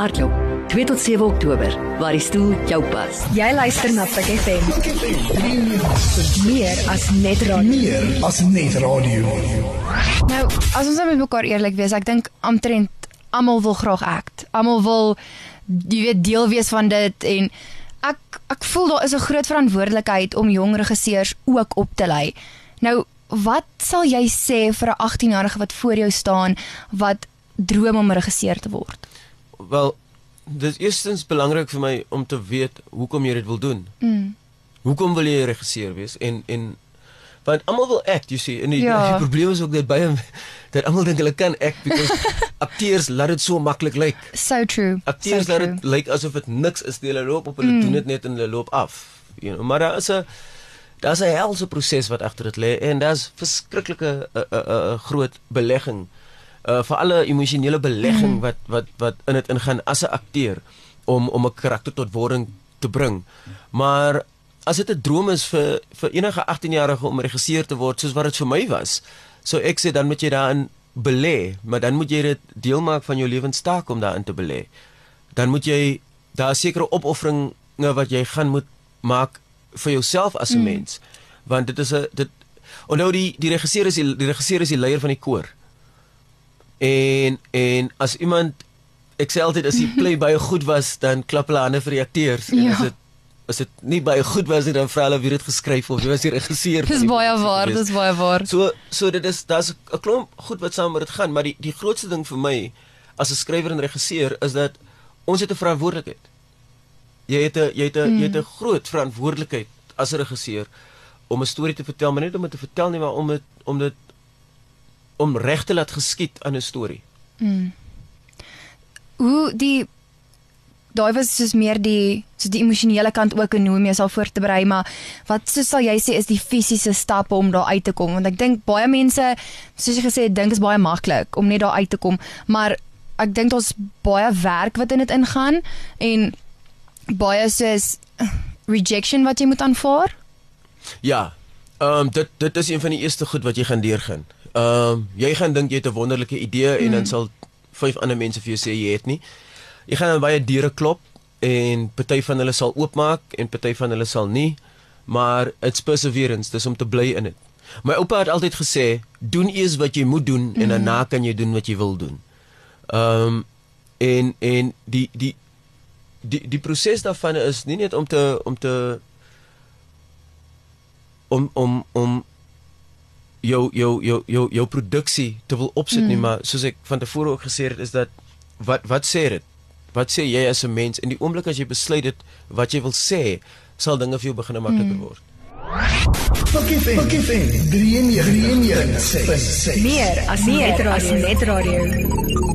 Hardloop 2 tot 7 Oktober waar die stoel jou pas. Jy luister na Pick FM. Meer as net radio. Meer as net radio. Nou, as ons nou met mekaar eerlik wees, ek dink omtrent almal wil graag act. Almal wil jy weet deel wees van dit en ek ek voel daar is 'n groot verantwoordelikheid om jong regisseurs ook op te lei. Nou, wat sal jy sê vir 'n 18-jarige wat voor jou staan wat droom om regisseur te word? Wel, dit is eerstens belangrik vir my om te weet hoekom jy dit wil doen. Mm. Hoekom wil jy regisseur wees? En en want almal wil act, you see. En die, Ja. die probleem is ook dat baie dat almal dink hulle kan act because akteurs laat dit so maklik lyk. So true. Akteurs so laat dit lyk asof dit niks is. Hulle loop op, hulle mm. doen dit net en hulle loop af. You know, maar daar is 'n daar's 'n helse proses wat agter dit lê en daar's verskriklike 'n 'n 'n groot belegging uh vir alle emosionele belegging mm. wat wat wat in dit ingaan as 'n akteur om om 'n karakter tot wording te bring. Maar as dit 'n droom is vir vir enige 18-jarige om regisseur te word soos wat dit vir my was, so ek sê dan moet jy daarin belê, maar dan moet jy dit deel maak van jou lewenstaak om daarin te belê. Dan moet jy daar sekere opofferinge wat jy gaan moet maak vir jouself as 'n mm. mens. Want dit is 'n dit onthou die die regisseur is die, die regisseur is die leier van die koor. En en as iemand ek sê altyd as die play baie goed was, dan klap hulle hande vir die akteurs en Ja. as dit as dit nie baie goed was nie, dan vra hulle wie dit geskryf of wie was die regisseur. Dis baie waar, dis baie waar. So so dit is daar's 'n klomp goed wat saam met dit gaan, maar die die grootste ding vir my as 'n skrywer en regisseur is dat ons het 'n verantwoordelikheid. Jy het 'n jy het 'n mm. jy het 'n groot verantwoordelikheid as 'n regisseur om 'n storie te vertel, maar nie net om dit te vertel nie, maar om dit om dit om reg te laat geskied aan 'n storie. Hoe die daai was soos meer die soos die emosionele kant ook en hoe om jouself voor te berei, maar wat soos sal jy sê is die fisiese stappe om daar uit te kom? Want ek dink baie mense, soos jy gesê het, dink is baie maklik om net daar uit te kom, maar ek dink daar's baie werk wat in dit ingaan en baie soos eh, rejection wat jy moet aanvaar. Ja. Ehm um, dit dit is een van die eerste goed wat jy gaan deurgaan. Ehm um, jy gaan dink jy het 'n wonderlike idee en dan sal vyf ander mense vir jou sê jy het nie. Jy gaan aan baie deure klop en party van hulle sal oopmaak en party van hulle sal nie, maar it's perseverance, dis om te bly in dit. My oupa het altyd gesê, doen eers wat jy moet doen en daarna kan jy doen wat jy wil doen. Ehm um, en en die die die die proses daarvan is nie net om te om te om om om jou jou jou jou jou produksie te wil opsit mm. nie maar soos ek van tevore ook gesê het is dat wat wat sê dit wat sê jy as 'n mens in die oomblik as jy besluit dit wat jy wil sê sal dinge vir jou begin makliker mm. word Pikkie Vent. Pikkie Vent. 93 93 Meer as net radio. As net radio.